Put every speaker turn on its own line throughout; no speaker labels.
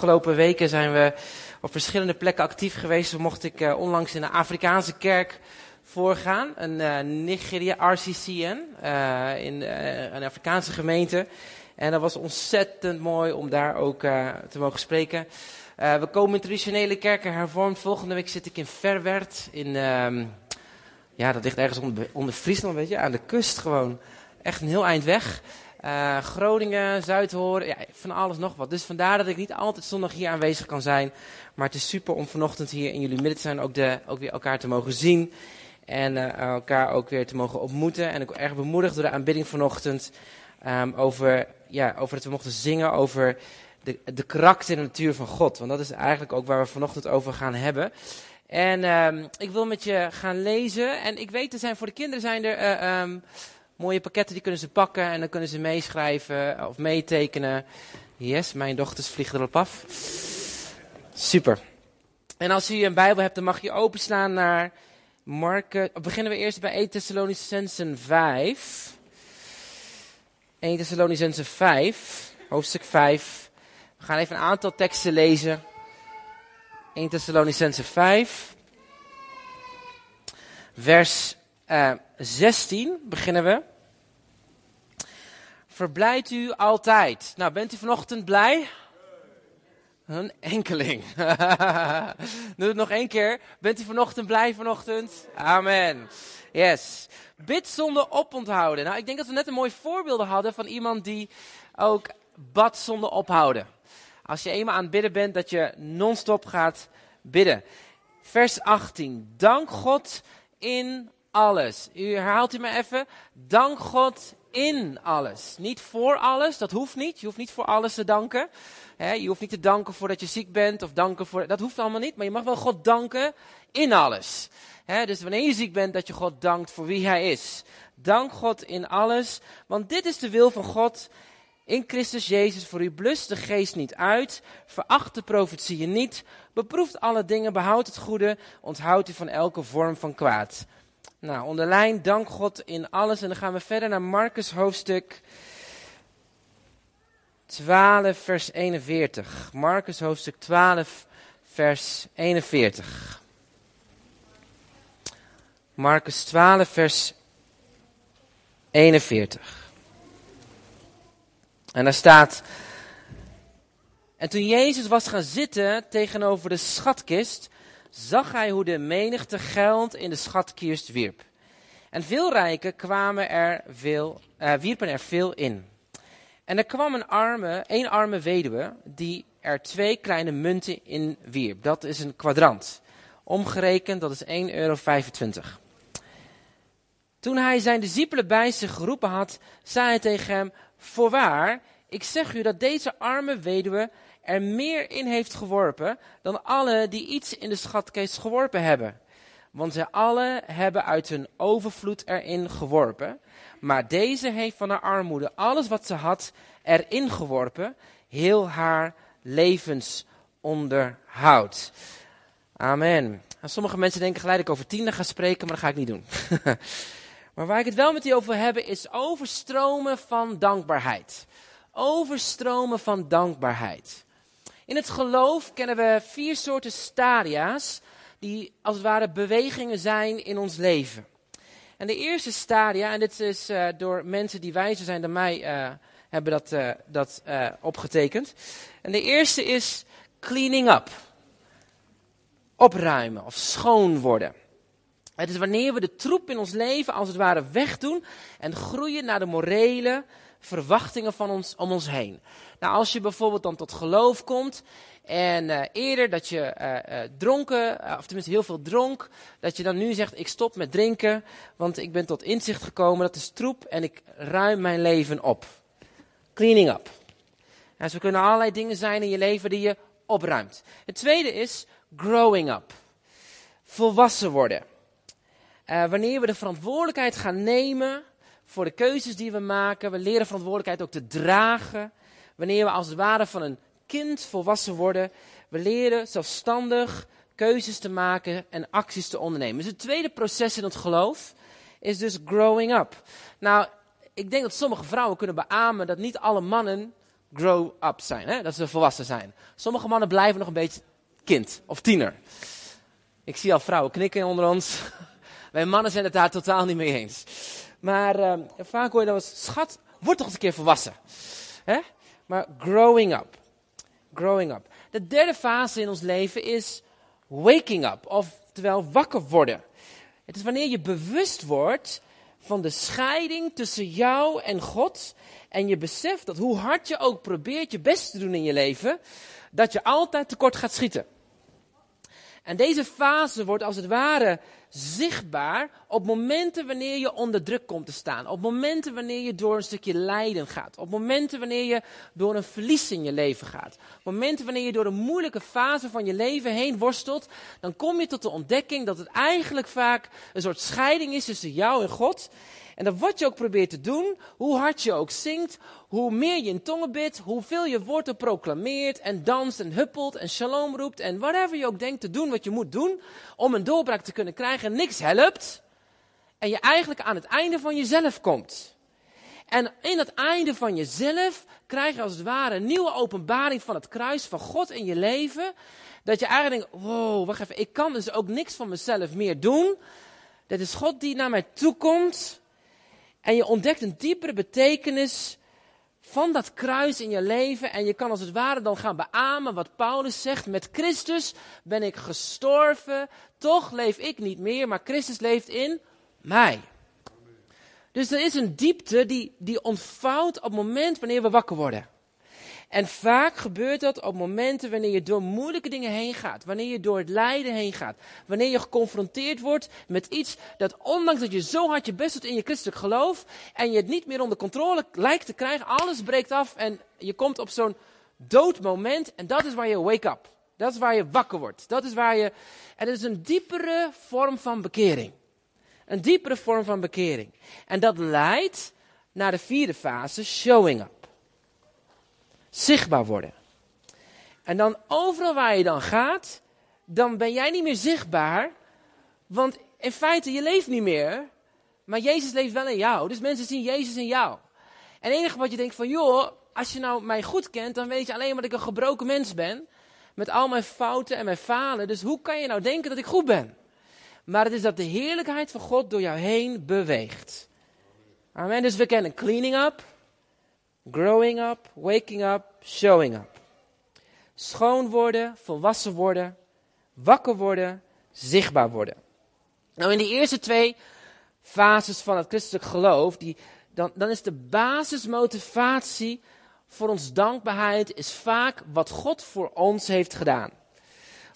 afgelopen weken zijn we op verschillende plekken actief geweest. Mocht ik uh, onlangs in een Afrikaanse kerk voorgaan, een uh, Nigeria RCCN, uh, in een Afrikaanse gemeente. En dat was ontzettend mooi om daar ook te mogen spreken. we komen in traditionele kerken hervormd. Volgende week zit ik in Verwerd, in, ehm, ja, dat ligt ergens onder, onder Friesland, weet je, aan de kust gewoon. Echt een heel eind weg. Uh, Groningen, Zuidhoorn, ja, van alles nog wat. Dus vandaar dat ik niet altijd zondag hier aanwezig kan zijn. Maar het is super om vanochtend hier in jullie midden te zijn, ook, de, ook weer elkaar te mogen zien. En uh, elkaar ook weer te mogen ontmoeten. En ik ben erg bemoedigd door de aanbidding vanochtend. Um, over, ja, over dat we mochten zingen over de, de karakter en de natuur van God. Want dat is eigenlijk ook waar we vanochtend over gaan hebben. En um, ik wil met je gaan lezen. En ik weet, er zijn voor de kinderen zijn er uh, um, mooie pakketten, die kunnen ze pakken en dan kunnen ze meeschrijven of meetekenen. Yes, mijn dochters vliegen erop af. Super. En als u een Bijbel hebt, dan mag je openslaan naar Marken. Beginnen we eerst bij 1 Thessalonicensen 5. 1 Thessalonicensen 5, hoofdstuk 5. We gaan even een aantal teksten lezen. 1 Thessalonicensen 5. Vers uh, 16 beginnen we. Verblijdt u altijd. Nou, bent u vanochtend blij? Een enkeling. Doe het nog één keer. Bent u vanochtend blij vanochtend? Amen. Yes. Bid zonder oponthouden. Nou, ik denk dat we net een mooi voorbeeld hadden van iemand die ook bad zonder ophouden. Als je eenmaal aan het bidden bent, dat je non-stop gaat bidden. Vers 18. Dank God in alles. U herhaalt u maar even. Dank God in alles. Niet voor alles, dat hoeft niet. Je hoeft niet voor alles te danken. je hoeft niet te danken voordat je ziek bent of danken voor. Dat hoeft allemaal niet. Maar je mag wel God danken in alles. dus wanneer je ziek bent, dat je God dankt voor wie Hij is. Dank God in alles. Want dit is de wil van God in Christus Jezus voor u. Blust de geest niet uit. Veracht de profetieën niet. Beproeft alle dingen. Behoud het goede. Onthoud u van elke vorm van kwaad. Nou, onderlijn, dank God in alles. En dan gaan we verder naar Marcus hoofdstuk 12, vers 41. Marcus hoofdstuk 12, vers 41. Marcus 12, vers 41. En daar staat. En toen Jezus was gaan zitten tegenover de schatkist, zag hij hoe de menigte geld in de schatkist wierp. En veel rijken kwamen er veel, uh, wierpen er veel in. En er kwam een arme, een arme weduwe die er twee kleine munten in wierp. Dat is een kwadrant. Omgerekend, dat is 1,25 euro. Toen hij zijn discipelen bij zich geroepen had, zei hij tegen hem, voorwaar, ik zeg u dat deze arme weduwe er meer in heeft geworpen dan alle die iets in de schatkist geworpen hebben. Want zij alle hebben uit hun overvloed erin geworpen. Maar deze heeft van haar armoede alles wat ze had erin geworpen. Heel haar levensonderhoud. Amen. sommige mensen denken gelijk dat ik over tienden ga spreken, maar dat ga ik niet doen. maar waar ik het wel met u over heb, is overstromen van dankbaarheid. Overstromen van dankbaarheid. In het geloof kennen we vier soorten stadia's die als het ware bewegingen zijn in ons leven. En de eerste stadia, en dit is uh, door mensen die wijzer zijn dan mij, uh, hebben dat, uh, dat opgetekend. En de eerste is cleaning up. Opruimen of schoon worden. Het is wanneer we de troep in ons leven als het ware wegdoen en groeien naar de morele verwachtingen van ons om ons heen. Nou, als je bijvoorbeeld dan tot geloof komt en uh, eerder dat je uh, uh, dronken, of tenminste heel veel dronk, dat je dan nu zegt, ik stop met drinken, want ik ben tot inzicht gekomen, dat is troep en ik ruim mijn leven op. Cleaning up. Nou, zo kunnen allerlei dingen zijn in je leven die je opruimt. Het tweede is growing up. Volwassen worden. wanneer we de verantwoordelijkheid gaan nemen voor de keuzes die we maken, we leren verantwoordelijkheid ook te dragen. Wanneer we als het ware van een kind volwassen worden. We leren zelfstandig keuzes te maken en acties te ondernemen. Dus het tweede proces in het geloof is dus growing up. Nou, ik denk dat sommige vrouwen kunnen beamen dat niet alle mannen grow up zijn, hè? dat ze volwassen zijn. Sommige mannen blijven nog een beetje kind of tiener. Ik zie al vrouwen knikken onder ons. Wij mannen zijn het daar totaal niet mee eens. Maar uh, vaak hoor je dan eens, schat, word toch eens een keer volwassen. Hè? Maar growing up. Growing up. De derde fase in ons leven is waking up, oftewel wakker worden. Het is wanneer je bewust wordt van de scheiding tussen jou en God. En je beseft dat hoe hard je ook probeert je best te doen in je leven, dat je altijd tekort gaat schieten. En deze fase wordt als het ware zichtbaar op momenten wanneer je onder druk komt te staan. Op momenten wanneer je door een stukje lijden gaat. Op momenten wanneer je door een verlies in je leven gaat. Op momenten wanneer je door een moeilijke fase van je leven heen worstelt. Dan kom je tot de ontdekking dat het eigenlijk vaak een soort scheiding is tussen jou en God. En dat wat je ook probeert te doen, hoe hard je ook zingt, hoe meer je in tongen bidt, hoeveel je woorden proclameert en danst en huppelt en shalom roept en whatever je ook denkt te doen wat je moet doen om een doorbraak te kunnen krijgen, niks helpt. En je eigenlijk aan het einde van jezelf komt. En in het einde van jezelf krijg je als het ware een nieuwe openbaring van het kruis van God in je leven. Dat je eigenlijk denkt, wow, wacht even, ik kan dus ook niks van mezelf meer doen. Dat is God die naar mij toe komt en je ontdekt een diepere betekenis van dat kruis in je leven. En je kan als het ware dan gaan beamen wat Paulus zegt. Met Christus ben ik gestorven. Toch leef ik niet meer, maar Christus leeft in mij. Dus er is een diepte die, die ontvouwt op het moment wanneer we wakker worden. En vaak gebeurt dat op momenten wanneer je door moeilijke dingen heen gaat. Wanneer je door het lijden heen gaat. Wanneer je geconfronteerd wordt met iets dat ondanks dat je zo hard je best doet in je christelijk geloof. En je het niet meer onder controle lijkt te krijgen. Alles breekt af en je komt op zo'n doodmoment. En dat is waar je wake up. Dat is waar je wakker wordt. Dat is waar je... En het is een diepere vorm van bekering. Een diepere vorm van bekering. En dat leidt naar de vierde fase, showing up zichtbaar worden. En dan overal waar je dan gaat, dan ben jij niet meer zichtbaar. Want in feite, je leeft niet meer. Maar Jezus leeft wel in jou. Dus mensen zien Jezus in jou. En het enige wat je denkt van, joh, als je nou mij goed kent, dan weet je alleen maar dat ik een gebroken mens ben. Met al mijn fouten en mijn falen. Dus hoe kan je nou denken dat ik goed ben? Maar het is dat de heerlijkheid van God door jou heen beweegt. Amen. Dus we kennen cleaning up. Growing up, waking up, showing up. Schoon worden, volwassen worden, wakker worden, zichtbaar worden. Nou, in die eerste twee fases van het christelijk geloof, die, dan, dan is de basismotivatie voor ons dankbaarheid is vaak wat God voor ons heeft gedaan.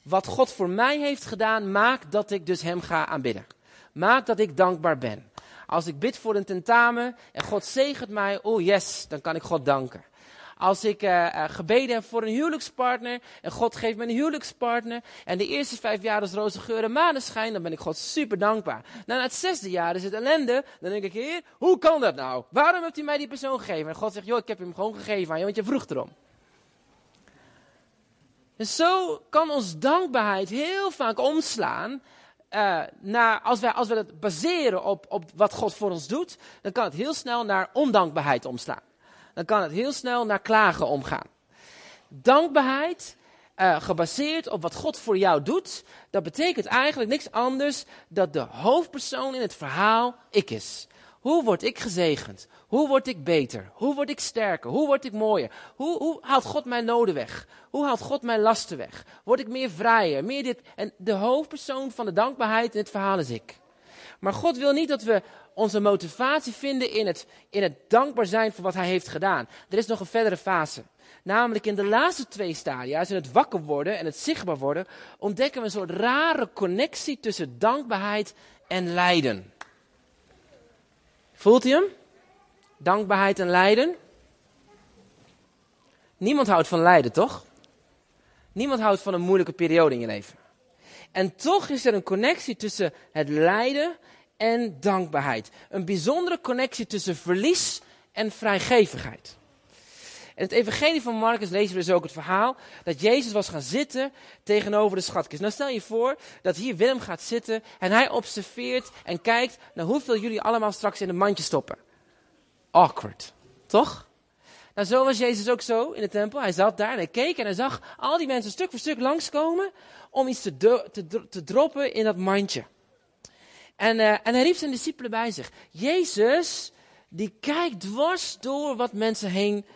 Wat God voor mij heeft gedaan, maakt dat ik dus Hem ga aanbidden. Maakt dat ik dankbaar ben. Als ik bid voor een tentamen en God zegent mij, oh yes, dan kan ik God danken. Als ik uh, gebeden heb voor een huwelijkspartner en God geeft me een huwelijkspartner en de eerste vijf jaar is roze geur maneschijn, dan ben ik God super dankbaar. Na het zesde jaar is het ellende, dan denk ik, heer, hoe kan dat nou? Waarom hebt u mij die persoon gegeven? En God zegt, joh, ik heb hem gewoon gegeven aan je, want je vroeg erom. En zo kan ons dankbaarheid heel vaak omslaan uh, naar, als, wij, als we het baseren op, op wat God voor ons doet, dan kan het heel snel naar ondankbaarheid omslaan. Dan kan het heel snel naar klagen omgaan. Dankbaarheid, uh, gebaseerd op wat God voor jou doet, dat betekent eigenlijk niks anders dat de hoofdpersoon in het verhaal ik is. Hoe word ik gezegend? Hoe word ik beter? Hoe word ik sterker? Hoe word ik mooier? Hoe, hoe haalt God mijn noden weg? Hoe haalt God mijn lasten weg? Word ik meer vrijer? Meer dit? En de hoofdpersoon van de dankbaarheid in het verhaal is ik. Maar God wil niet dat we onze motivatie vinden in het, in het dankbaar zijn voor wat Hij heeft gedaan. Er is nog een verdere fase. Namelijk in de laatste twee stadia, in het wakker worden en het zichtbaar worden, ontdekken we een soort rare connectie tussen dankbaarheid en lijden. Voelt u hem? Dankbaarheid en lijden. Niemand houdt van lijden, toch? Niemand houdt van een moeilijke periode in je leven. En toch is er een connectie tussen het lijden en dankbaarheid. Een bijzondere connectie tussen verlies en vrijgevigheid. In het evangelie van Marcus lezen we dus ook het verhaal dat Jezus was gaan zitten tegenover de schatkist. Nou stel je voor dat hier Willem gaat zitten en hij observeert en kijkt naar hoeveel jullie allemaal straks in een mandje stoppen. Awkward, toch? Nou, zo was Jezus ook zo in de tempel. Hij zat daar en hij keek en hij zag al die mensen stuk voor stuk langskomen om iets te, te, te droppen in dat mandje. En, uh, en hij riep zijn discipelen bij zich. Jezus, die kijkt dwars door wat mensen heen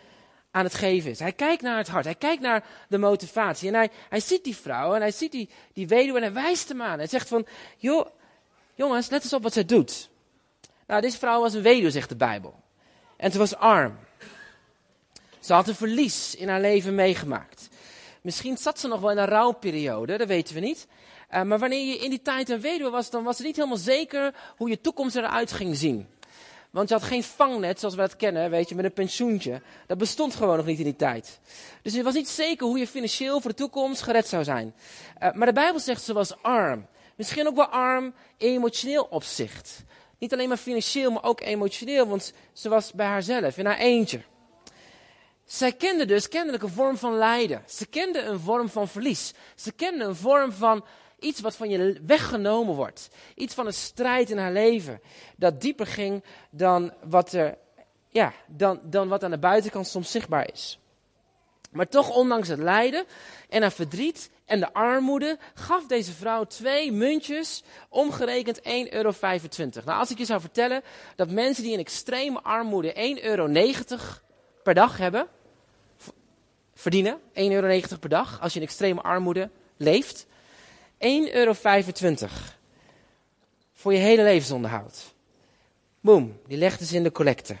aan het geven is. Hij kijkt naar het hart, hij kijkt naar de motivatie. En hij, hij ziet die vrouw en hij ziet die, die weduwe en hij wijst hem aan. Hij zegt van, joh, jongens, let eens op wat zij doet. Nou, deze vrouw was een weduwe, zegt de Bijbel. En ze was arm. Ze had een verlies in haar leven meegemaakt. Misschien zat ze nog wel in een rouwperiode, dat weten we niet. Uh, maar wanneer je in die tijd een weduwe was, dan was het niet helemaal zeker hoe je toekomst eruit ging zien. Want je had geen vangnet zoals we dat kennen, weet je, met een pensioentje. Dat bestond gewoon nog niet in die tijd. Dus je was niet zeker hoe je financieel voor de toekomst gered zou zijn. Uh, maar de Bijbel zegt ze was arm. Misschien ook wel arm emotioneel opzicht. Niet alleen maar financieel, maar ook emotioneel, want ze was bij haarzelf, in haar eentje. Zij kende dus kennelijk een vorm van lijden. Ze kende een vorm van verlies. Ze kende een vorm van iets wat van je weggenomen wordt. Iets van een strijd in haar leven. Dat dieper ging dan wat, er, ja, dan, dan wat aan de buitenkant soms zichtbaar is. Maar toch, ondanks het lijden en haar verdriet en de armoede, gaf deze vrouw twee muntjes, omgerekend 1,25 euro. Nou, als ik je zou vertellen dat mensen die in extreme armoede 1,90 euro per dag hebben, verdienen, 1,90 euro per dag, als je in extreme armoede leeft, 1,25 euro voor je hele levensonderhoud. Boom, die legde ze in de collecte.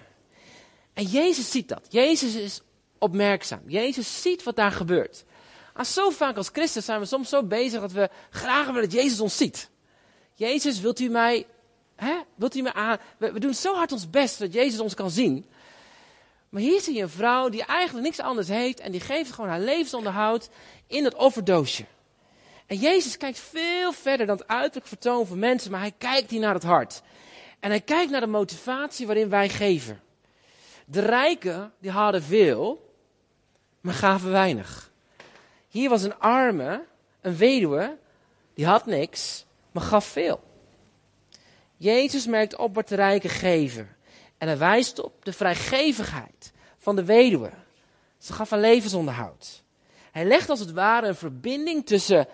En Jezus ziet dat. Jezus is opmerkzaam. Jezus ziet wat daar gebeurt. En zo vaak als christen zijn we soms zo bezig dat we graag willen dat Jezus ons ziet. Jezus, wilt u mij, hè, wilt u mij aan? We, we doen zo hard ons best dat Jezus ons kan zien. Maar hier zie je een vrouw die eigenlijk niks anders heeft en die geeft gewoon haar levensonderhoud in het offerdoosje. En Jezus kijkt veel verder dan het uiterlijk vertoon van mensen, maar hij kijkt hier naar het hart. En hij kijkt naar de motivatie waarin wij geven. De rijken, die hadden veel, maar gaven weinig. Hier was een arme, een weduwe, die had niks, maar gaf veel. Jezus merkt op wat de rijken geven. En hij wijst op de vrijgevigheid van de weduwe. Ze gaf een levensonderhoud. Hij legt als het ware een verbinding tussen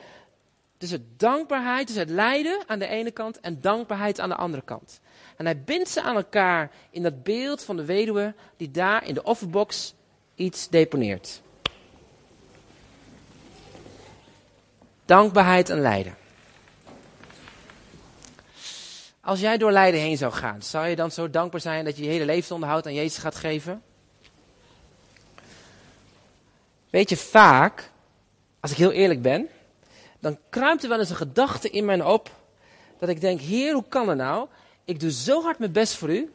tussen dankbaarheid, tussen het lijden aan de ene kant en dankbaarheid aan de andere kant. En hij bindt ze aan elkaar in dat beeld van de weduwe die daar in de offerbox iets deponeert. Dankbaarheid en lijden. Als jij door lijden heen zou gaan, zou je dan zo dankbaar zijn dat je je hele levensonderhoud aan Jezus gaat geven? Weet je, vaak, als ik heel eerlijk ben, dan kruimt er wel eens een gedachte in mij op. Dat ik denk, Heer, hoe kan het nou? Ik doe zo hard mijn best voor u.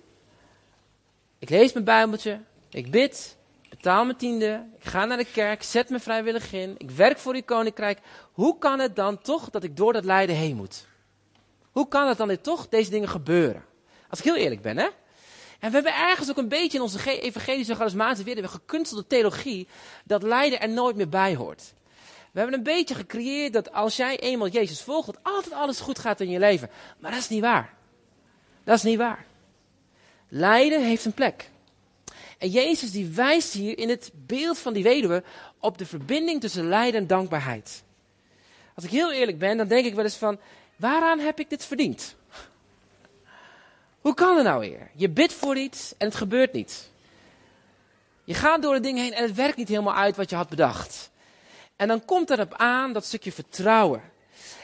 Ik lees mijn Bijbeltje. Ik bid. Betaal mijn tiende. Ik ga naar de kerk. Zet me vrijwillig in. Ik werk voor uw koninkrijk. Hoe kan het dan toch dat ik door dat lijden heen moet? Hoe kan het dan dit toch deze dingen gebeuren? Als ik heel eerlijk ben, hè? En we hebben ergens ook een beetje in onze evangelische charismatische wereld gekunstelde theologie dat lijden er nooit meer bij hoort. We hebben een beetje gecreëerd dat als jij eenmaal Jezus volgt, dat altijd alles goed gaat in je leven. Maar dat is niet waar. Dat is niet waar. Lijden heeft een plek. En Jezus die wijst hier in het beeld van die weduwe op de verbinding tussen lijden en dankbaarheid. Als ik heel eerlijk ben, dan denk ik wel eens van, waaraan heb ik dit verdiend? Hoe kan het nou weer? Je bidt voor iets en het gebeurt niet. Je gaat door de dingen heen en het werkt niet helemaal uit wat je had bedacht. En dan komt erop aan dat stukje vertrouwen.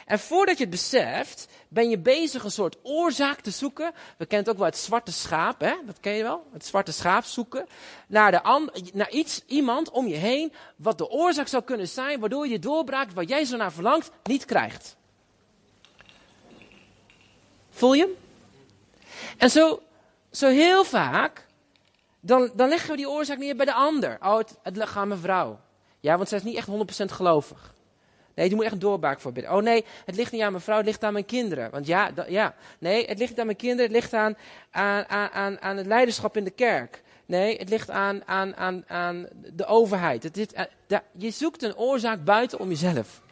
En voordat je het beseft, ben je bezig een soort oorzaak te zoeken. We kennen het ook wel het zwarte schaap, hè? dat ken je wel. Het zwarte schaap zoeken. Naar, de naar iets, iemand om je heen, wat de oorzaak zou kunnen zijn, waardoor je de doorbraak waar jij zo naar verlangt, niet krijgt. Voel je? En zo, zo heel vaak, dan, dan leggen we die oorzaak neer bij de ander. Oh, het, het vrouw. Ja, want zij is niet echt 100% gelovig. Nee, die moet echt een doorbaak voor bidden. Oh nee, het ligt niet aan mijn vrouw, het ligt aan mijn kinderen. Want ja, ja. nee, het ligt niet aan mijn kinderen, het ligt aan, aan, aan, aan het leiderschap in de kerk. Nee, het ligt aan, aan, aan, aan de overheid. Eh, je zoekt een oorzaak buiten om jezelf.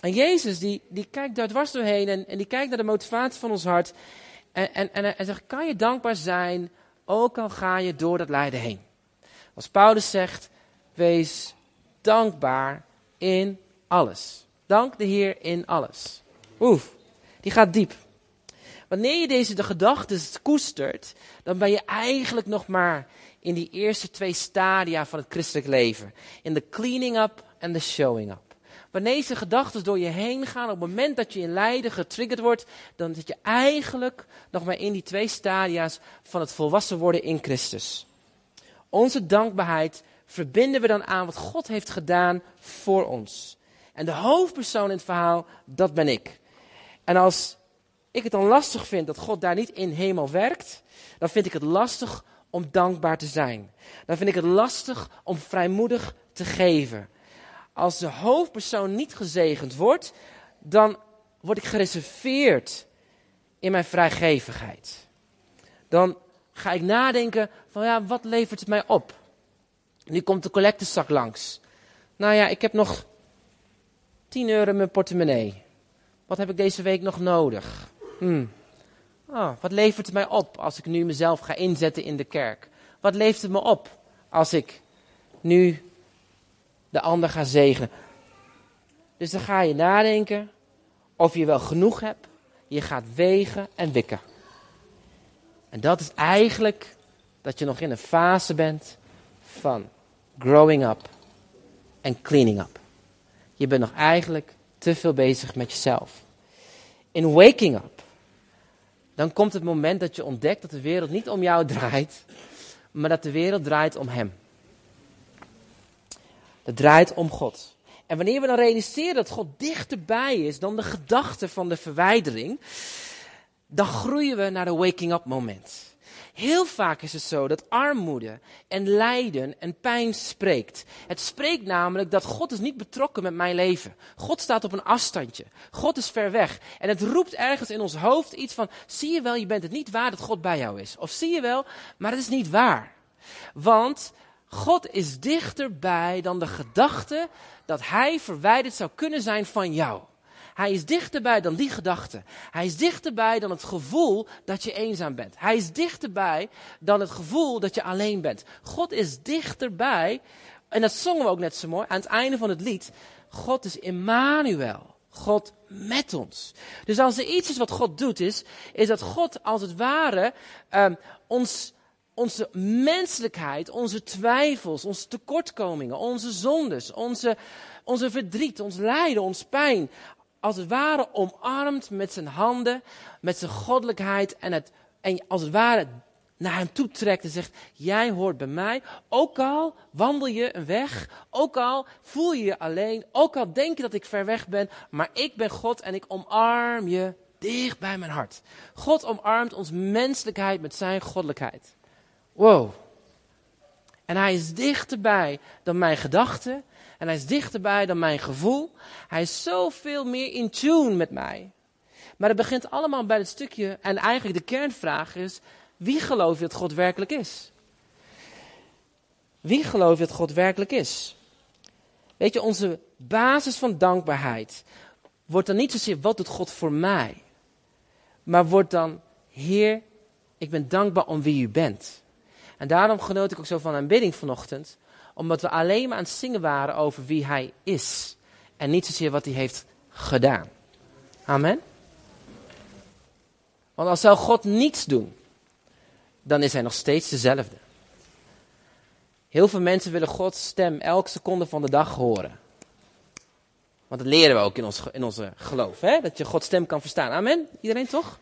En Jezus, die, die kijkt daar dwars doorheen en, en die kijkt naar de motivatie van ons hart. En, en, en, en zegt, kan je dankbaar zijn, ook al ga je door dat lijden heen. Als Paulus zegt, wees dankbaar in alles. Dank de Heer in alles. Oef, die gaat diep. Wanneer je deze de gedachten koestert, dan ben je eigenlijk nog maar in die eerste twee stadia van het christelijk leven. In de cleaning up en de showing up. Wanneer deze gedachten door je heen gaan, op het moment dat je in lijden getriggerd wordt, dan zit je eigenlijk nog maar in die twee stadia's van het volwassen worden in Christus. Onze dankbaarheid verbinden we dan aan wat God heeft gedaan voor ons. En de hoofdpersoon in het verhaal, dat ben ik. En als ik het dan lastig vind dat God daar niet in hemel werkt, dan vind ik het lastig om dankbaar te zijn. Dan vind ik het lastig om vrijmoedig te geven. Als de hoofdpersoon niet gezegend wordt, dan word ik gereserveerd in mijn vrijgevigheid. Dan ga ik nadenken van ja, wat levert het mij op? Nu komt de collectezak langs. Nou ja, ik heb nog 10 euro in mijn portemonnee. Wat heb ik deze week nog nodig? Hmm. Oh, wat levert het mij op als ik nu mezelf ga inzetten in de kerk? Wat levert het me op als ik nu de ander ga zegenen? Dus dan ga je nadenken of je wel genoeg hebt. Je gaat wegen en wikken. En dat is eigenlijk dat je nog in een fase bent van growing up en cleaning up. Je bent nog eigenlijk te veel bezig met jezelf. In waking up, dan komt het moment dat je ontdekt dat de wereld niet om jou draait, maar dat de wereld draait om Hem. Het draait om God. En wanneer we dan realiseren dat God dichterbij is dan de gedachte van de verwijdering, dan groeien we naar de waking up moment. Heel vaak is het zo dat armoede en lijden en pijn spreekt. Het spreekt namelijk dat God is niet betrokken met mijn leven. God staat op een afstandje. God is ver weg. En het roept ergens in ons hoofd iets van, zie je wel, je bent het niet waar dat God bij jou is. Of zie je wel, maar het is niet waar. Want God is dichterbij dan de gedachte dat Hij verwijderd zou kunnen zijn van jou. Hij is dichterbij dan die gedachte. Hij is dichterbij dan het gevoel dat je eenzaam bent. Hij is dichterbij dan het gevoel dat je alleen bent. God is dichterbij. En dat zongen we ook net zo mooi aan het einde van het lied. God is Immanuel. God met ons. Dus als er iets is wat God doet, is, is dat God als het ware um, ons, onze menselijkheid, onze twijfels, onze tekortkomingen, onze zondes, onze, onze verdriet, ons lijden, ons pijn, als het ware omarmt met zijn handen, met zijn goddelijkheid en, het, en als het ware naar hem toe trekt en zegt, jij hoort bij mij. Ook al wandel je een weg, ook al voel je je alleen, ook al denk je dat ik ver weg ben, maar ik ben God en ik omarm je dicht bij mijn hart. God omarmt ons menselijkheid met zijn goddelijkheid. Wow. En hij is dichterbij dan mijn gedachten. En hij is dichterbij dan mijn gevoel. Hij is zoveel meer in tune met mij. Maar het begint allemaal bij het stukje, en eigenlijk de kernvraag is, wie gelooft je dat God werkelijk is? Wie gelooft je dat God werkelijk is? Weet je, onze basis van dankbaarheid wordt dan niet zozeer wat doet God voor mij, maar wordt dan, Heer, ik ben dankbaar om wie u bent. En daarom genoot ik ook zo van aanbidding vanochtend, omdat we alleen maar aan het zingen waren over wie hij is. En niet zozeer wat hij heeft gedaan. Amen. Want als zou God niets doen, dan is hij nog steeds dezelfde. Heel veel mensen willen Gods stem elke seconde van de dag horen. Want dat leren we ook in ons, in onze geloof, hè? dat je Gods stem kan verstaan. Amen? Iedereen toch?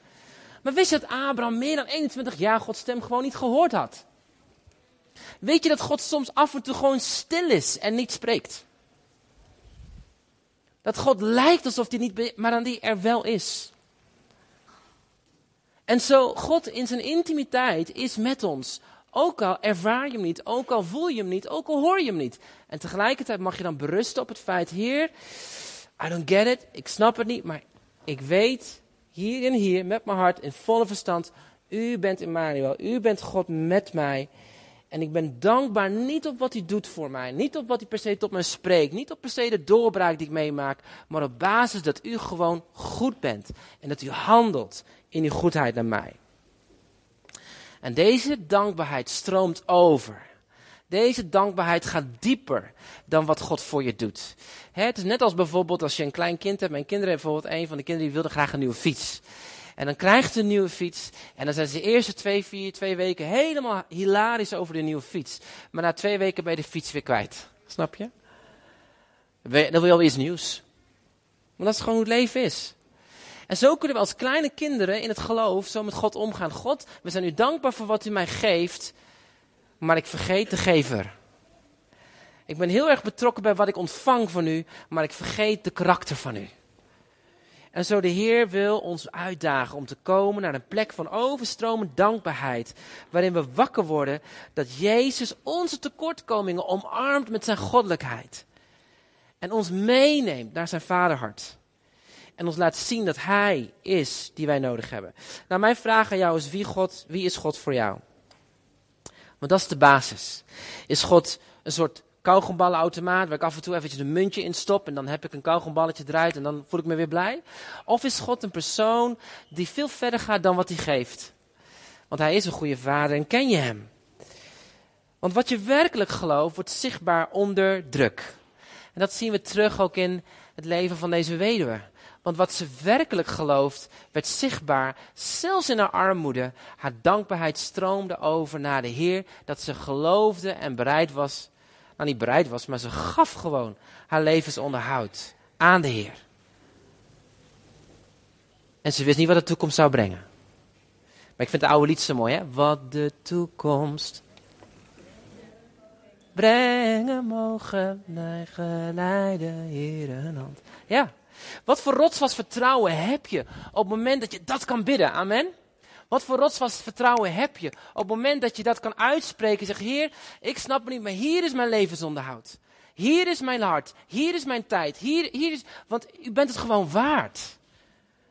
Maar wist je dat Abraham meer dan 21 jaar Gods stem gewoon niet gehoord had? Weet je dat God soms af en toe gewoon stil is en niet spreekt? Dat God lijkt alsof hij niet, maar dan die er wel is. En zo, God in zijn intimiteit is met ons. Ook al ervaar je hem niet, ook al voel je hem niet, ook al hoor je hem niet. En tegelijkertijd mag je dan berusten op het feit, Heer, I don't get it, ik snap het niet, maar ik weet hier en hier met mijn hart in volle verstand, u bent Emmanuel, u bent God met mij. En ik ben dankbaar niet op wat hij doet voor mij. Niet op wat hij per se tot mij spreekt. Niet op per se de doorbraak die ik meemaak. Maar op basis dat u gewoon goed bent. En dat u handelt in uw goedheid naar mij. En deze dankbaarheid stroomt over. Deze dankbaarheid gaat dieper dan wat God voor je doet. Het is net als bijvoorbeeld als je een klein kind hebt. Mijn kinderen hebben bijvoorbeeld een van de kinderen die wilde graag een nieuwe fiets. En dan krijgt ze een nieuwe fiets. En dan zijn ze de eerste twee, vier, twee weken helemaal hilarisch over de nieuwe fiets. Maar na twee weken ben je de fiets weer kwijt. Snap je? Dan wil je alweer iets nieuws. Maar dat is gewoon hoe het leven is. En zo kunnen we als kleine kinderen in het geloof zo met God omgaan. God, we zijn u dankbaar voor wat u mij geeft, maar ik vergeet de gever. Ik ben heel erg betrokken bij wat ik ontvang van u, maar ik vergeet de karakter van u. En zo de Heer wil ons uitdagen om te komen naar een plek van overstromend dankbaarheid. Waarin we wakker worden dat Jezus onze tekortkomingen omarmt met zijn goddelijkheid. En ons meeneemt naar zijn vaderhart. En ons laat zien dat Hij is die wij nodig hebben. Nou, mijn vraag aan jou is: wie, God, wie is God voor jou? Want dat is de basis. Is God een soort kauwgomballenautomaat waar ik af en toe eventjes een muntje in stop en dan heb ik een kauwgomballetje eruit en dan voel ik me weer blij? Of is God een persoon die veel verder gaat dan wat hij geeft? Want hij is een goede vader en ken je hem? Want wat je werkelijk gelooft wordt zichtbaar onder druk. En dat zien we terug ook in het leven van deze weduwe. Want wat ze werkelijk gelooft, werd zichtbaar, zelfs in haar armoede. Haar dankbaarheid stroomde over naar de Heer, dat ze geloofde en bereid was, niet bereid was, maar ze gaf gewoon haar levensonderhoud aan de Heer. En ze wist niet wat de toekomst zou brengen. Maar ik vind het oude lied zo mooi, hè? Wat de toekomst brengen mogen, mij een hand. Ja, wat voor rotsvast vertrouwen heb je op het moment dat je dat kan bidden? Amen. Wat voor rotsvast vertrouwen heb je op het moment dat je dat kan uitspreken? Zeg, Heer, ik snap het niet, maar hier is mijn levensonderhoud. Hier is mijn hart. Hier is mijn tijd. Hier, hier is, want u bent het gewoon waard.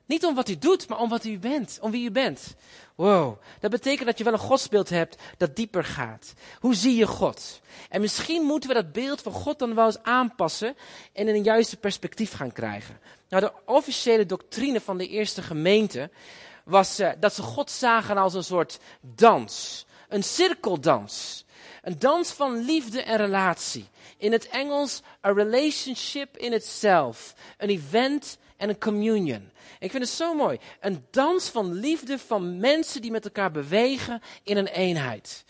Niet om wat u doet, maar om wat u bent, om wie u bent. Wow, dat betekent dat je wel een godsbeeld hebt dat dieper gaat. Hoe zie je God? En misschien moeten we dat beeld van God dan wel eens aanpassen en in een juiste perspectief gaan krijgen. Nou, de officiële doctrine van de eerste gemeente was uh, dat ze God zagen als een soort dans. Een cirkeldans. Een dans van liefde en relatie. In het Engels, a relationship in itself. Een event en een communion. Ik vind het zo mooi. Een dans van liefde van mensen die met elkaar bewegen in een eenheid.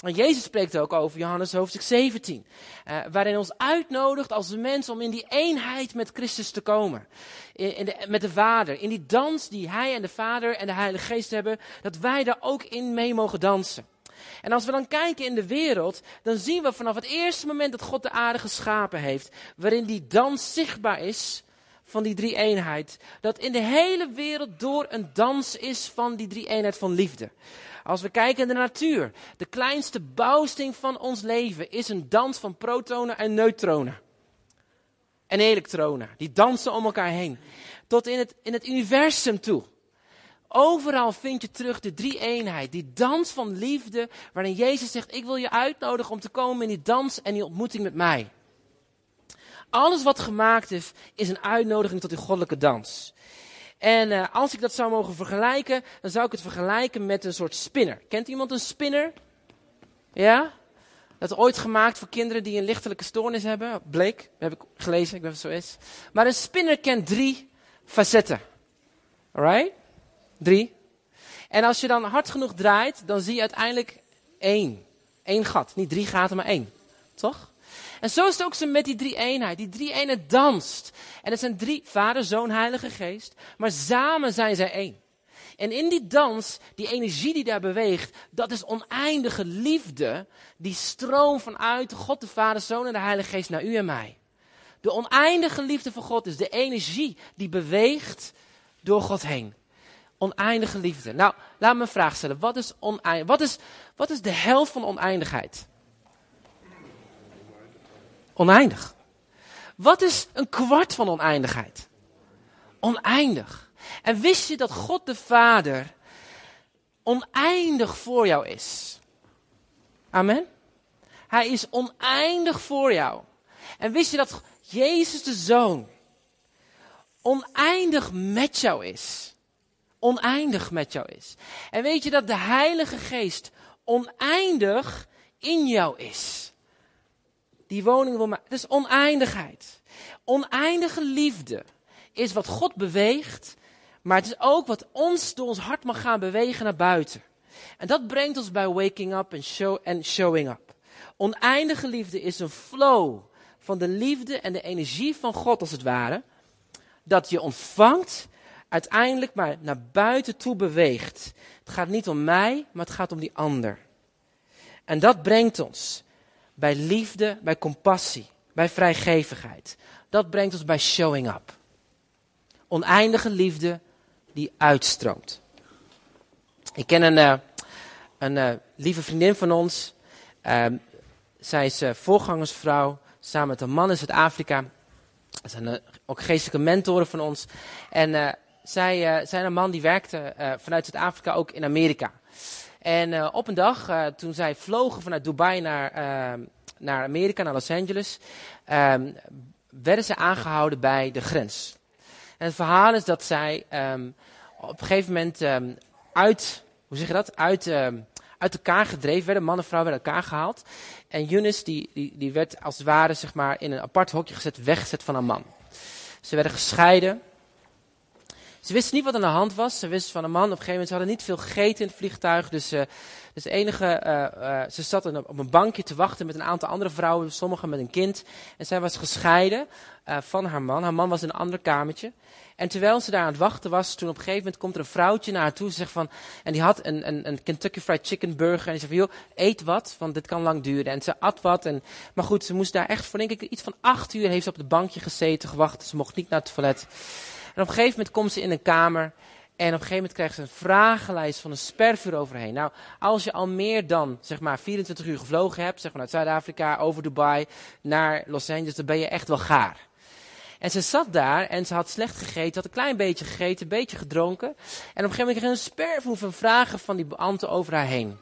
En Jezus spreekt ook over Johannes hoofdstuk 17, uh, waarin ons uitnodigt als mens om in die eenheid met Christus te komen. In, in de, met de Vader. In die dans die hij en de Vader en de Heilige Geest hebben, dat wij daar ook in mee mogen dansen. En als we dan kijken in de wereld, dan zien we vanaf het eerste moment dat God de aarde geschapen heeft, waarin die dans zichtbaar is, van die drie eenheid. Dat in de hele wereld door een dans is van die drie eenheid van liefde. Als we kijken in de natuur, de kleinste bouwsting van ons leven is een dans van protonen en neutronen. En elektronen, die dansen om elkaar heen. Tot in het, in het universum toe. Overal vind je terug de drie eenheid, die dans van liefde, waarin Jezus zegt, ik wil je uitnodigen om te komen in die dans en die ontmoeting met mij. Alles wat gemaakt is, is een uitnodiging tot die goddelijke dans. En uh, als ik dat zou mogen vergelijken, dan zou ik het vergelijken met een soort spinner. Kent iemand een spinner? Ja? Dat is ooit gemaakt voor kinderen die een lichtelijke stoornis hebben. Bleek, heb ik gelezen, ik weet of het zo is. Maar een spinner kent drie facetten. Alright? Drie. En als je dan hard genoeg draait, dan zie je uiteindelijk één. Eén gat. Niet drie gaten, maar één. Toch? En zo is het ook met die drie eenheid. Die drie eenheid danst. En het zijn drie, Vader, Zoon, Heilige Geest. Maar samen zijn zij één. En in die dans, die energie die daar beweegt, dat is oneindige liefde. Die stroom vanuit God de Vader, Zoon en de Heilige Geest naar u en mij. De oneindige liefde van God is de energie die beweegt door God heen. Oneindige liefde. Nou, laat me een vraag stellen. Wat is, wat is, wat is de helft van oneindigheid? Oneindig. Wat is een kwart van oneindigheid? Oneindig. En wist je dat God de Vader oneindig voor jou is? Amen. Hij is oneindig voor jou. En wist je dat Jezus de Zoon oneindig met jou is? Oneindig met jou is. En weet je dat de Heilige Geest oneindig in jou is? Die woning wil maken. Het is oneindigheid. Oneindige liefde is wat God beweegt, maar het is ook wat ons door ons hart mag gaan bewegen naar buiten. En dat brengt ons bij waking up en show, showing up. Oneindige liefde is een flow van de liefde en de energie van God als het ware, dat je ontvangt, uiteindelijk maar naar buiten toe beweegt. Het gaat niet om mij, maar het gaat om die ander. En dat brengt ons bij liefde, bij compassie, bij vrijgevigheid. Dat brengt ons bij showing up. Oneindige liefde die uitstroomt. Ik ken een, uh, een uh, lieve vriendin van ons. Uh, zij is voorgangersvrouw samen met een man in Zuid-Afrika. Ze zijn ook geestelijke mentoren van ons. En zij zijn een man die werkte vanuit Zuid-Afrika ook in Amerika. En uh, op een dag, uh, toen zij vlogen vanuit Dubai naar, uh, naar Amerika, naar Los Angeles, um, werden ze aangehouden bij de grens. En het verhaal is dat zij um, op een gegeven moment uit, hoe zeg je dat, uit, uit elkaar gedreven werden. Man en vrouw werden elkaar gehaald. En Yunus, die, die, die werd als het ware zeg maar, in een apart hokje gezet, weggezet van een man. Ze werden gescheiden. Ze wisten niet wat aan de hand was. Ze wisten van een man. Op een gegeven moment, ze hadden niet veel gegeten in het vliegtuig. Dus, uh, dus enige, uh, uh, ze zat op een bankje te wachten met een aantal andere vrouwen. Sommigen met een kind. En zij was gescheiden van haar man. Haar man was in een ander kamertje. En terwijl ze daar aan het wachten was, toen op een gegeven moment komt er een vrouwtje naar haar toe. Ze zegt van, en die had een, een, een Kentucky Fried Chicken burger. En die zei van, joh, eet wat, want dit kan lang duren. En ze at wat. En, maar goed, ze moest daar echt voor denk ik iets van acht uur heeft ze op het bankje gezeten, gewacht. Ze mocht niet naar het toilet. En op een gegeven moment komt ze in een kamer. En op een gegeven moment krijgt ze een vragenlijst van een spervuur overheen. Nou, als je al meer dan, zeg maar, 24 uur gevlogen hebt, zeg maar, uit Zuid-Afrika, over Dubai, naar Los Angeles, dan ben je echt wel gaar. En ze zat daar en ze had slecht gegeten, had een klein beetje gegeten, een beetje gedronken. En op een gegeven moment kreeg ze een spervuur van vragen van die beambten over haar heen.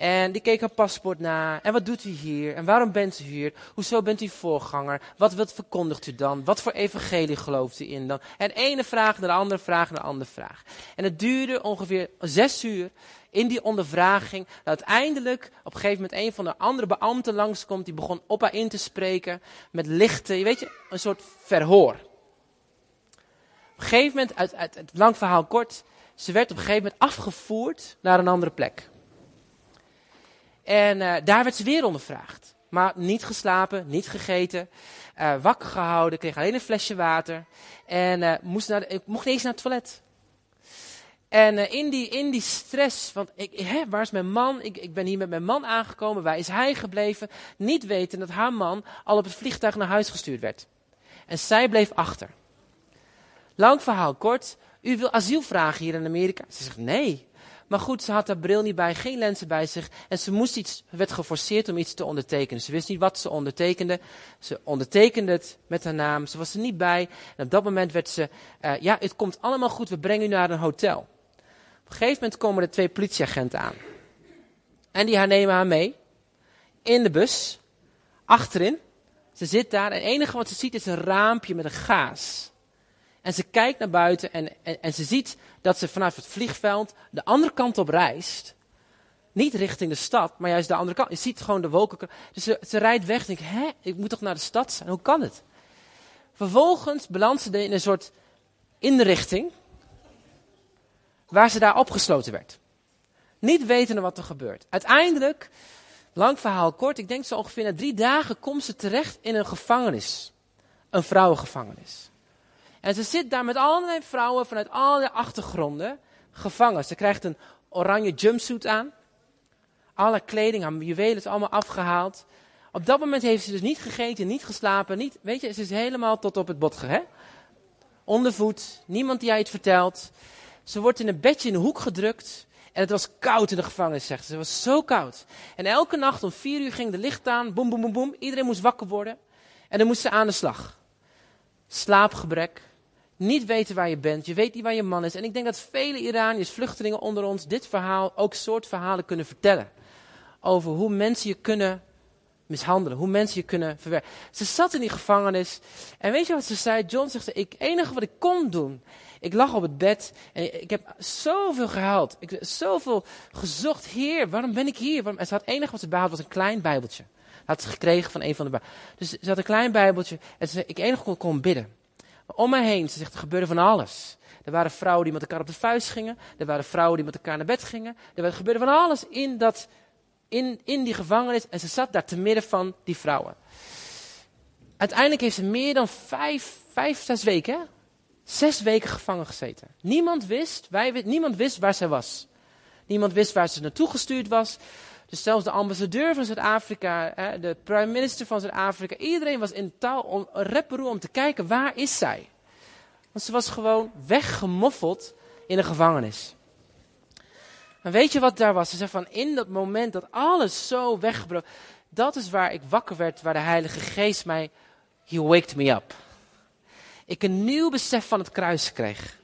En die keek haar paspoort na. En wat doet u hier? En waarom bent u hier? Hoezo bent u voorganger? Wat wilt verkondigt u dan? Wat voor evangelie gelooft u in dan? En ene vraag naar de andere vraag naar de andere vraag. En het duurde ongeveer zes uur in die ondervraging. Dat uiteindelijk op een gegeven moment een van de andere beambten langskomt. Die begon op haar in te spreken met lichte, je weet je, een soort verhoor. Op een gegeven moment, uit, uit het lang verhaal kort, ze werd op een gegeven moment afgevoerd naar een andere plek. En uh, daar werd ze weer ondervraagd. Maar niet geslapen, niet gegeten, uh, wakker gehouden, kreeg alleen een flesje water. En uh, moest naar ik mocht niet eens naar het toilet. En in, die, in die stress, want ik, hè, waar is mijn man? Ik, ik ben hier met mijn man aangekomen, waar is hij gebleven? Niet weten dat haar man al op het vliegtuig naar huis gestuurd werd. En zij bleef achter. Lang verhaal kort, u wil asiel vragen hier in Amerika? Ze zegt nee. Maar goed, ze had haar bril niet bij, geen lenzen bij zich. En ze moest iets, werd geforceerd om iets te ondertekenen. Ze wist niet wat ze ondertekende. Ze ondertekende het met haar naam. Ze was er niet bij. En op dat moment werd ze, uh, ja, het komt allemaal goed, we brengen u naar een hotel. Op een gegeven moment komen er twee politieagenten aan. En die haar nemen haar mee. In de bus. Achterin. Ze zit daar en het enige wat ze ziet is een raampje met een gaas. En ze kijkt naar buiten en, en, ze ziet dat ze vanaf het vliegveld de andere kant op reist. Niet richting de stad, maar juist de andere kant. Je ziet gewoon de wolken. Dus ze, ze rijdt weg en denkt, hè, ik moet toch naar de stad zijn? Hoe kan het? Vervolgens belandt ze in een soort inrichting waar ze daar opgesloten werd. Niet wetende wat er gebeurt. Uiteindelijk, lang verhaal kort, ik denk zo ongeveer na drie dagen komt ze terecht in een gevangenis. Een vrouwengevangenis. En ze zit daar met allerlei vrouwen vanuit allerlei achtergronden gevangen. Ze krijgt een oranje jumpsuit aan. Alle kleding, haar juwelen is allemaal afgehaald. Op dat moment heeft ze dus niet gegeten, niet geslapen, niet, weet je, ze is helemaal tot op het bot gegaan. Ondervoed, niemand die haar iets vertelt. Ze wordt in een bedje in de hoek gedrukt. En het was koud in de gevangenis, zegt ze. Het was zo koud. En elke nacht om vier uur ging de licht aan. Boem, boem, boem, boem. Iedereen moest wakker worden. En dan moest ze aan de slag. Slaapgebrek, niet weten waar je bent, je weet niet waar je man is. En ik denk dat vele Iraniërs, vluchtelingen onder ons, dit verhaal, ook soort verhalen kunnen vertellen. Over hoe mensen je kunnen mishandelen, hoe mensen je kunnen verwerken. Ze zat in die gevangenis en weet je wat ze zei? John zegt, ik enige wat ik kon doen, ik lag op het bed en ik heb zoveel gehuild. Ik heb zoveel gezocht, Heer, waarom ben ik hier? En ze had het enige wat ze had was een klein bijbeltje. Had ze gekregen van een van de Dus ze had een klein bijbeltje en ze zei, ik enig kon, kon bidden. Om mij heen, ze zegt, er gebeurde van alles. Er waren vrouwen die met elkaar op de vuist gingen. Er waren vrouwen die met elkaar naar bed gingen. Er gebeurde van alles in, dat, in, in die gevangenis. En ze zat daar te midden van die vrouwen. Uiteindelijk heeft ze meer dan vijf, vijf zes weken, zes weken gevangen gezeten. Niemand wist, wij, niemand wist waar zij was. Niemand wist waar ze naartoe gestuurd was. Dus zelfs de ambassadeur van Zuid-Afrika, de prime minister van Zuid-Afrika, iedereen was in taal om, om te kijken waar is zij. Want ze was gewoon weggemoffeld in de gevangenis. En weet je wat daar was? Ze zei van in dat moment dat alles zo weggebroken, dat is waar ik wakker werd, waar de Heilige Geest mij, he waked me up. Ik een nieuw besef van het kruis kreeg.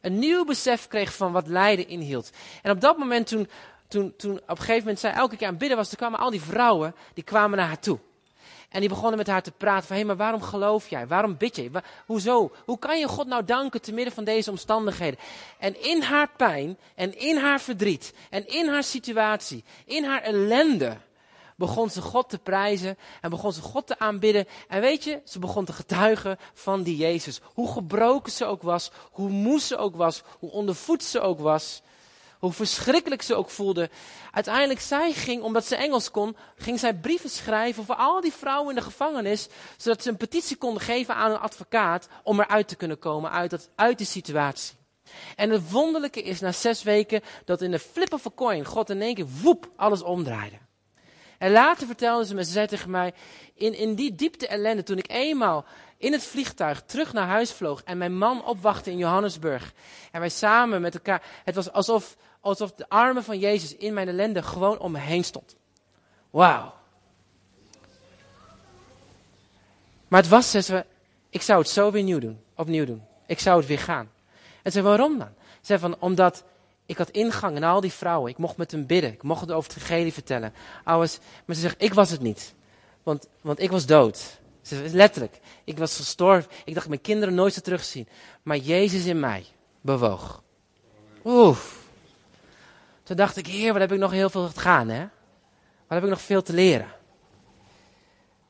Een nieuw besef kreeg van wat lijden inhield. En op dat moment toen, toen, toen op een gegeven moment zij elke keer aan het bidden was, kwamen al die vrouwen, die kwamen naar haar toe. En die begonnen met haar te praten van, hé, maar waarom geloof jij? Waarom bid je? hoezo? Hoe kan je God nou danken te midden van deze omstandigheden? En in haar pijn en in haar verdriet en in haar situatie, in haar ellende, begon ze God te prijzen en begon ze God te aanbidden. En weet je, ze begon te getuigen van die Jezus. Hoe gebroken ze ook was, hoe moe ze ook was, hoe ondervoed ze ook was hoe verschrikkelijk ze ook voelde. Uiteindelijk, zij ging, omdat ze Engels kon, ging zij brieven schrijven voor al die vrouwen in de gevangenis, zodat ze een petitie konden geven aan een advocaat om eruit te kunnen komen uit, dat, uit die situatie. En het wonderlijke is na zes weken dat in de flip of a coin God in één keer woep alles omdraaide. En later vertelde ze me, ze zei tegen mij, in, in die diepte ellende, toen ik eenmaal in het vliegtuig terug naar huis vloog en mijn man opwachtte in Johannesburg. En wij samen met elkaar, het was alsof, alsof de armen van Jezus in mijn ellende gewoon om me heen stond. Wauw. Maar het was, ze, ik zou het zo weer nieuw doen, opnieuw doen. Ik zou het weer gaan. En ze waarom dan? Ze zei van, omdat ik had ingang en al die vrouwen. Ik mocht met hen bidden. Ik mocht het over het evangelie vertellen. Was, maar ze zegt, ik was het niet. Want, want ik was dood. Ze letterlijk. Ik was gestorven. Ik dacht mijn kinderen nooit zou terugzien. Maar Jezus in mij bewoog. Oeh. Toen dacht ik, heer, wat heb ik nog heel veel te gaan, hè? Wat heb ik nog veel te leren?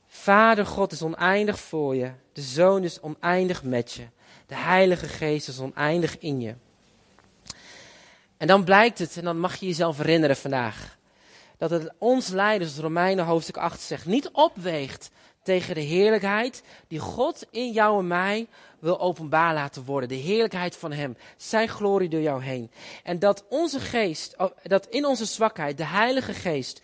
Vader God is oneindig voor je. De Zoon is oneindig met je. De Heilige Geest is oneindig in je. En dan blijkt het, en dan mag je jezelf herinneren vandaag, dat het ons leiders, Romeinen hoofdstuk 8 zegt, niet opweegt tegen de heerlijkheid die God in jou en mij wil openbaar laten worden. De heerlijkheid van Hem, Zijn glorie door jou heen. En dat onze geest, dat in onze zwakheid de Heilige Geest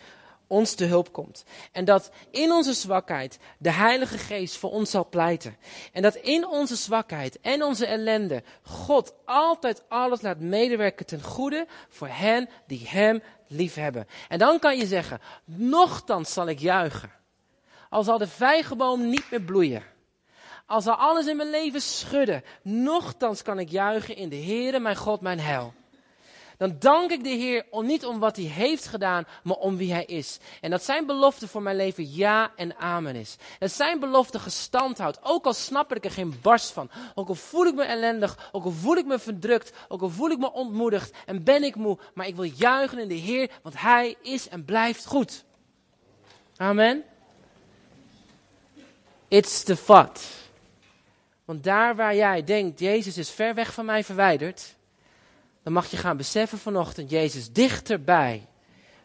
ons te hulp komt. En dat in onze zwakheid de Heilige Geest voor ons zal pleiten. En dat in onze zwakheid en onze ellende God altijd alles laat medewerken ten goede voor hen die Hem liefhebben. En dan kan je zeggen, nochtans zal ik juichen. Al zal de vijgenboom niet meer bloeien. Al zal alles in mijn leven schudden. Nochtans kan ik juichen in de Heere, mijn God, mijn hel dan dank ik de Heer niet om wat hij heeft gedaan, maar om wie hij is. En dat zijn belofte voor mijn leven ja en amen is. Dat zijn belofte gestand houdt, ook al snap ik er geen barst van. Ook al voel ik me ellendig, ook al voel ik me verdrukt, ook al voel ik me ontmoedigd en ben ik moe. Maar ik wil juichen in de Heer, want hij is en blijft goed. Amen. It's the thought. Want daar waar jij denkt, Jezus is ver weg van mij verwijderd, dan mag je gaan beseffen vanochtend, Jezus dichterbij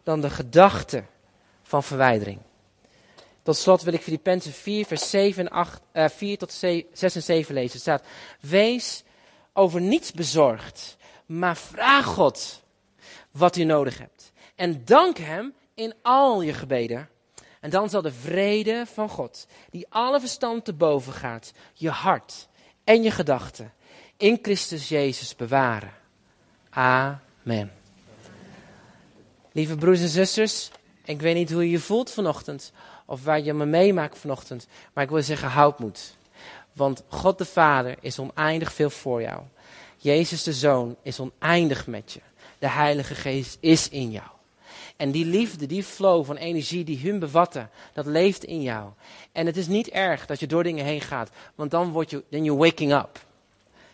dan de gedachte van verwijdering. Tot slot wil ik Filippenzen 4, vers 7 en 8, uh, 4 tot 6 en 7 lezen. Het staat, wees over niets bezorgd, maar vraag God wat u nodig hebt. En dank Hem in al je gebeden. En dan zal de vrede van God, die alle verstand te boven gaat, je hart en je gedachten in Christus Jezus bewaren. Amen. Lieve broers en zusters, ik weet niet hoe je je voelt vanochtend of waar je me meemaakt vanochtend, maar ik wil zeggen, houd moed. Want God de Vader is oneindig veel voor jou. Jezus de Zoon is oneindig met je. De Heilige Geest is in jou. En die liefde, die flow van energie die hun bevatten, dat leeft in jou. En het is niet erg dat je door dingen heen gaat, want dan word je, then you're waking up.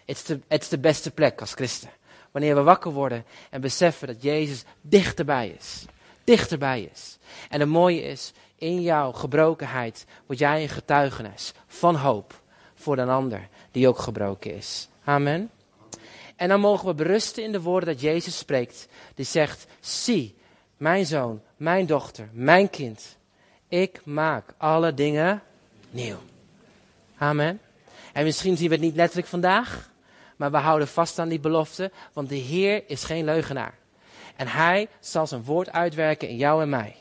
It's the, the beste plek als christen. Wanneer we wakker worden en beseffen dat Jezus dichterbij is. Dichterbij is. En het mooie is, In jouw gebrokenheid word jij een getuigenis van hoop voor een ander die ook gebroken is. Amen. En dan mogen we berusten in de woorden dat Jezus spreekt. Die zegt, zie, mijn zoon, mijn dochter, mijn kind. Ik maak alle dingen nieuw. Amen. En misschien zien we het niet letterlijk vandaag, maar we houden vast aan die belofte, want de Heer is geen leugenaar. En Hij zal zijn woord uitwerken in jou en mij.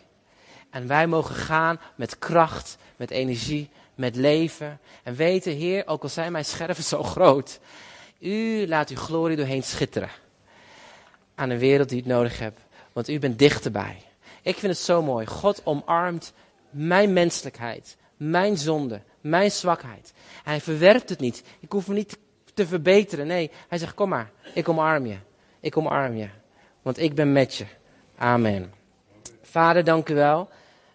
En wij mogen gaan met kracht, met energie, met leven. En weten, Heer, ook al zijn mijn scherven zo groot, U laat uw glorie doorheen schitteren. Aan een wereld die het nodig hebt, want U bent dichterbij. Ik vind het zo mooi. God omarmt mijn menselijkheid, mijn zonde, mijn zwakheid. Hij verwerpt het niet. Ik hoef me niet te verbeteren. Nee, hij zegt: Kom maar, ik omarm je. Ik omarm je. Want ik ben met je. Amen. Vader, dank u wel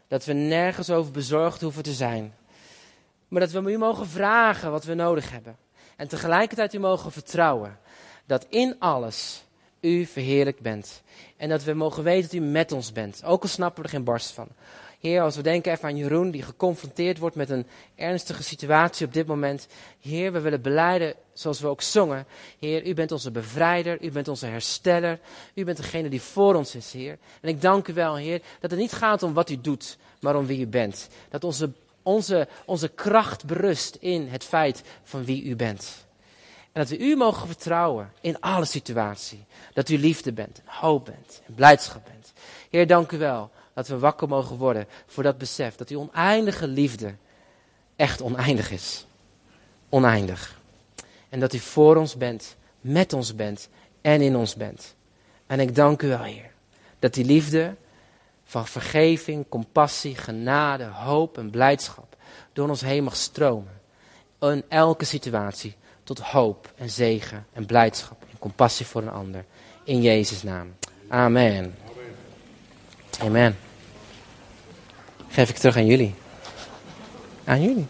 dat we nergens over bezorgd hoeven te zijn. Maar dat we u mogen vragen wat we nodig hebben. En tegelijkertijd u mogen vertrouwen dat in alles u verheerlijk bent. En dat we mogen weten dat u met ons bent. Ook al snappen we er geen barst van. Heer, als we denken even aan Jeroen, die geconfronteerd wordt met een ernstige situatie op dit moment. Heer, we willen beleiden, zoals we ook zongen. Heer, u bent onze bevrijder, u bent onze hersteller. U bent degene die voor ons is, Heer. En ik dank u wel, Heer, dat het niet gaat om wat u doet, maar om wie u bent. Dat onze, onze, onze kracht berust in het feit van wie u bent. En dat we u mogen vertrouwen in alle situatie. Dat u liefde bent, en hoop bent, en blijdschap bent. Heer, dank u wel dat we wakker mogen worden voor dat besef dat die oneindige liefde echt oneindig is. Oneindig. En dat u voor ons bent, met ons bent en in ons bent. En ik dank u wel, Heer, dat die liefde van vergeving, compassie, genade, hoop en blijdschap door ons heen mag stromen. In elke situatie tot hoop en zegen en blijdschap en compassie voor een ander. In Jezus' naam. Amen. Amen. Geef ik terug aan jullie. Aan jullie.